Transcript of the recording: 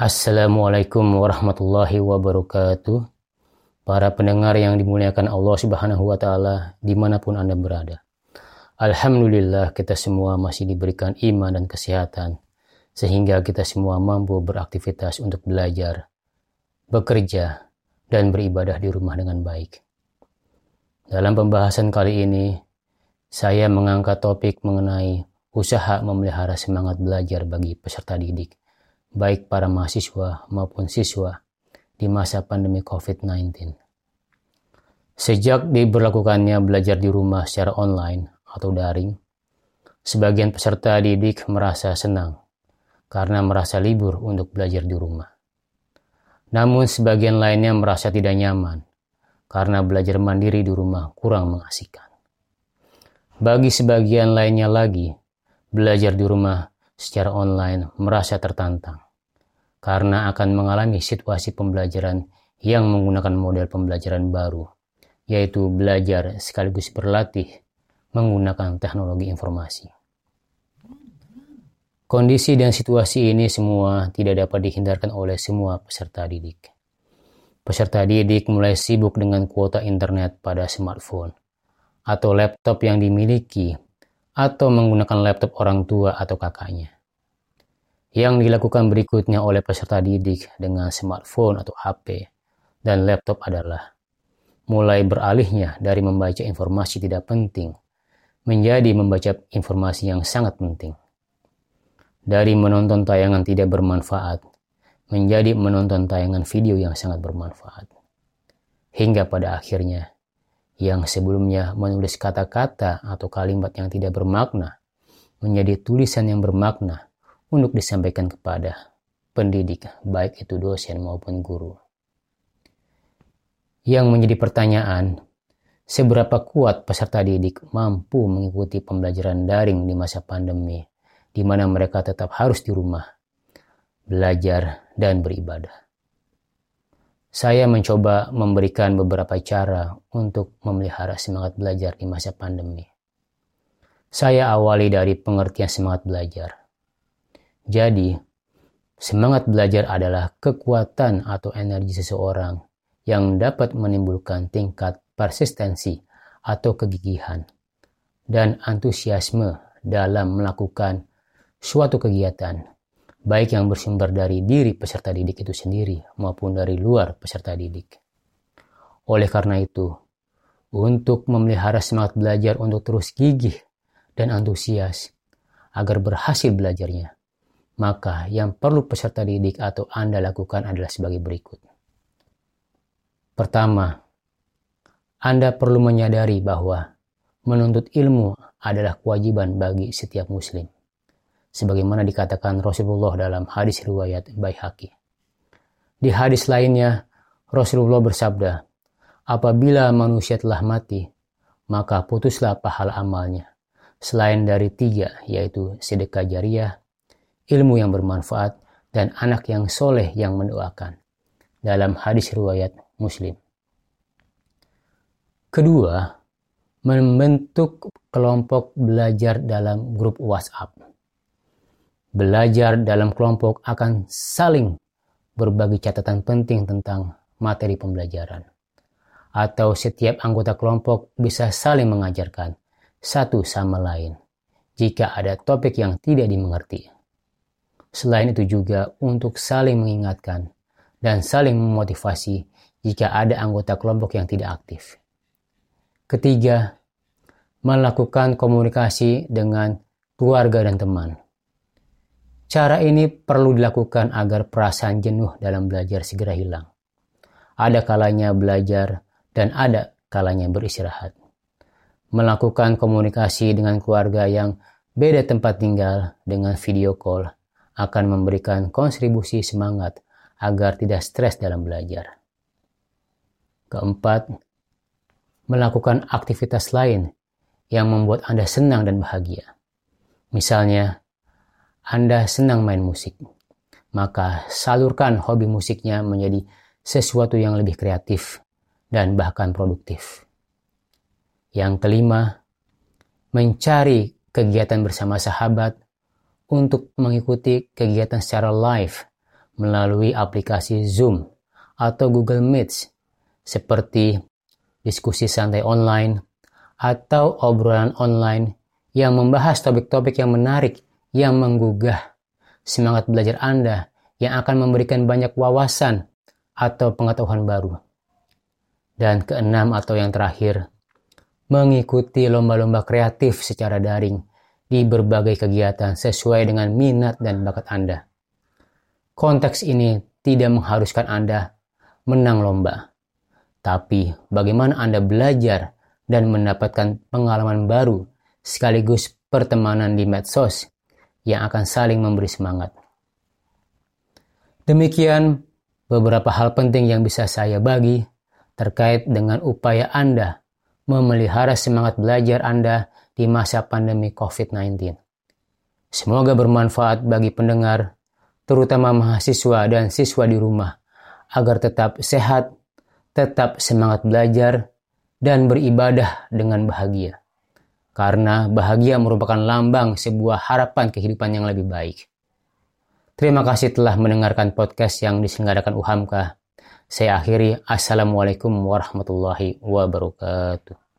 Assalamualaikum warahmatullahi wabarakatuh. Para pendengar yang dimuliakan Allah Subhanahu wa Ta'ala, di mana pun Anda berada. Alhamdulillah, kita semua masih diberikan iman dan kesehatan, sehingga kita semua mampu beraktivitas untuk belajar, bekerja, dan beribadah di rumah dengan baik. Dalam pembahasan kali ini, saya mengangkat topik mengenai usaha memelihara semangat belajar bagi peserta didik baik para mahasiswa maupun siswa di masa pandemi COVID-19. Sejak diberlakukannya belajar di rumah secara online atau daring, sebagian peserta didik merasa senang karena merasa libur untuk belajar di rumah. Namun sebagian lainnya merasa tidak nyaman karena belajar mandiri di rumah kurang mengasihkan. Bagi sebagian lainnya lagi, belajar di rumah secara online merasa tertantang karena akan mengalami situasi pembelajaran yang menggunakan model pembelajaran baru, yaitu belajar sekaligus berlatih menggunakan teknologi informasi. Kondisi dan situasi ini semua tidak dapat dihindarkan oleh semua peserta didik. Peserta didik mulai sibuk dengan kuota internet pada smartphone atau laptop yang dimiliki atau menggunakan laptop orang tua atau kakaknya. Yang dilakukan berikutnya oleh peserta didik dengan smartphone atau HP dan laptop adalah mulai beralihnya dari membaca informasi tidak penting menjadi membaca informasi yang sangat penting. Dari menonton tayangan tidak bermanfaat menjadi menonton tayangan video yang sangat bermanfaat. Hingga pada akhirnya yang sebelumnya menulis kata-kata atau kalimat yang tidak bermakna menjadi tulisan yang bermakna untuk disampaikan kepada pendidik, baik itu dosen maupun guru. Yang menjadi pertanyaan, seberapa kuat peserta didik mampu mengikuti pembelajaran daring di masa pandemi, di mana mereka tetap harus di rumah, belajar, dan beribadah. Saya mencoba memberikan beberapa cara untuk memelihara semangat belajar di masa pandemi. Saya awali dari pengertian semangat belajar. Jadi, semangat belajar adalah kekuatan atau energi seseorang yang dapat menimbulkan tingkat persistensi atau kegigihan dan antusiasme dalam melakukan suatu kegiatan baik yang bersumber dari diri peserta didik itu sendiri maupun dari luar peserta didik. Oleh karena itu, untuk memelihara semangat belajar untuk terus gigih dan antusias agar berhasil belajarnya, maka yang perlu peserta didik atau Anda lakukan adalah sebagai berikut. Pertama, Anda perlu menyadari bahwa menuntut ilmu adalah kewajiban bagi setiap muslim sebagaimana dikatakan Rasulullah dalam hadis riwayat Baihaqi. Di hadis lainnya, Rasulullah bersabda, apabila manusia telah mati, maka putuslah pahala amalnya, selain dari tiga, yaitu sedekah jariah, ilmu yang bermanfaat, dan anak yang soleh yang mendoakan. Dalam hadis riwayat Muslim. Kedua, membentuk kelompok belajar dalam grup WhatsApp belajar dalam kelompok akan saling berbagi catatan penting tentang materi pembelajaran. Atau setiap anggota kelompok bisa saling mengajarkan satu sama lain jika ada topik yang tidak dimengerti. Selain itu juga untuk saling mengingatkan dan saling memotivasi jika ada anggota kelompok yang tidak aktif. Ketiga, melakukan komunikasi dengan keluarga dan teman Cara ini perlu dilakukan agar perasaan jenuh dalam belajar segera hilang. Ada kalanya belajar dan ada kalanya beristirahat. Melakukan komunikasi dengan keluarga yang beda tempat tinggal dengan video call akan memberikan kontribusi semangat agar tidak stres dalam belajar. Keempat, melakukan aktivitas lain yang membuat Anda senang dan bahagia. Misalnya, anda senang main musik, maka salurkan hobi musiknya menjadi sesuatu yang lebih kreatif dan bahkan produktif. Yang kelima, mencari kegiatan bersama sahabat untuk mengikuti kegiatan secara live melalui aplikasi Zoom atau Google Meet seperti diskusi santai online atau obrolan online yang membahas topik-topik yang menarik yang menggugah semangat belajar Anda yang akan memberikan banyak wawasan atau pengetahuan baru. Dan keenam atau yang terakhir, mengikuti lomba-lomba kreatif secara daring di berbagai kegiatan sesuai dengan minat dan bakat Anda. Konteks ini tidak mengharuskan Anda menang lomba, tapi bagaimana Anda belajar dan mendapatkan pengalaman baru sekaligus pertemanan di medsos yang akan saling memberi semangat. Demikian beberapa hal penting yang bisa saya bagi terkait dengan upaya Anda memelihara semangat belajar Anda di masa pandemi COVID-19. Semoga bermanfaat bagi pendengar, terutama mahasiswa dan siswa di rumah, agar tetap sehat, tetap semangat belajar, dan beribadah dengan bahagia. Karena bahagia merupakan lambang sebuah harapan kehidupan yang lebih baik. Terima kasih telah mendengarkan podcast yang diselenggarakan UHAMKA. Saya akhiri. Assalamualaikum warahmatullahi wabarakatuh.